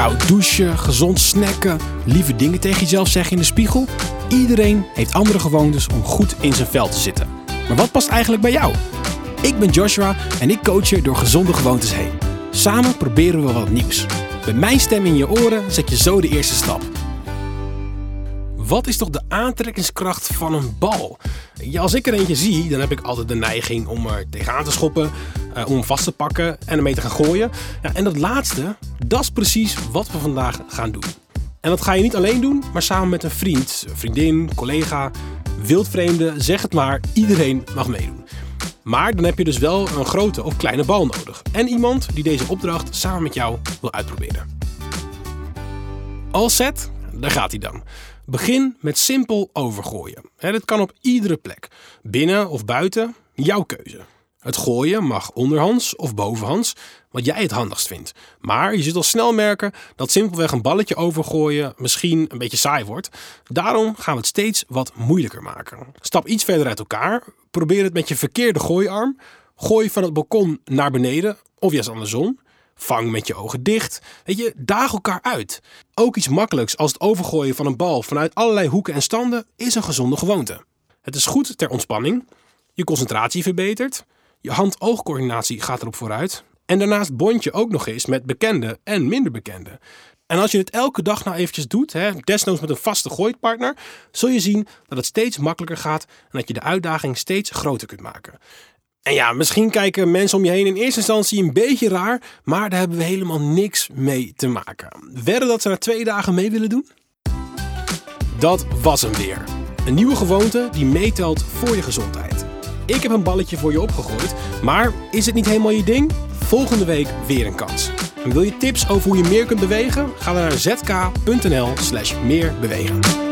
Koud douchen, gezond snacken, lieve dingen tegen jezelf zeggen in de spiegel. Iedereen heeft andere gewoontes om goed in zijn vel te zitten. Maar wat past eigenlijk bij jou? Ik ben Joshua en ik coach je door gezonde gewoontes heen. Samen proberen we wat nieuws. Met mijn stem in je oren zet je zo de eerste stap. Wat is toch de aantrekkingskracht van een bal? Als ik er eentje zie, dan heb ik altijd de neiging om er tegenaan te schoppen, uh, om vast te pakken en ermee te gaan gooien. Ja, en dat laatste, dat is precies wat we vandaag gaan doen. En dat ga je niet alleen doen, maar samen met een vriend, vriendin, collega, wildvreemde, zeg het maar, iedereen mag meedoen. Maar dan heb je dus wel een grote of kleine bal nodig. En iemand die deze opdracht samen met jou wil uitproberen. Al set, daar gaat hij dan. Begin met simpel overgooien. Dit kan op iedere plek. Binnen of buiten, jouw keuze. Het gooien mag onderhands of bovenhands, wat jij het handigst vindt. Maar je zult al snel merken dat simpelweg een balletje overgooien misschien een beetje saai wordt. Daarom gaan we het steeds wat moeilijker maken. Stap iets verder uit elkaar. Probeer het met je verkeerde gooiarm. Gooi van het balkon naar beneden of juist andersom. Vang met je ogen dicht. Weet je, daag elkaar uit. Ook iets makkelijks als het overgooien van een bal vanuit allerlei hoeken en standen is een gezonde gewoonte. Het is goed ter ontspanning. Je concentratie verbetert. Je hand-oogcoördinatie gaat erop vooruit. En daarnaast bond je ook nog eens met bekende en minder bekende. En als je het elke dag nou eventjes doet, hè, desnoods met een vaste gooitpartner, zul je zien dat het steeds makkelijker gaat en dat je de uitdaging steeds groter kunt maken. En ja, misschien kijken mensen om je heen in eerste instantie een beetje raar, maar daar hebben we helemaal niks mee te maken. Wedden dat ze na twee dagen mee willen doen? Dat was hem weer. Een nieuwe gewoonte die meetelt voor je gezondheid. Ik heb een balletje voor je opgegooid, maar is het niet helemaal je ding? Volgende week weer een kans. En wil je tips over hoe je meer kunt bewegen? Ga dan naar zk.nl slash meer bewegen.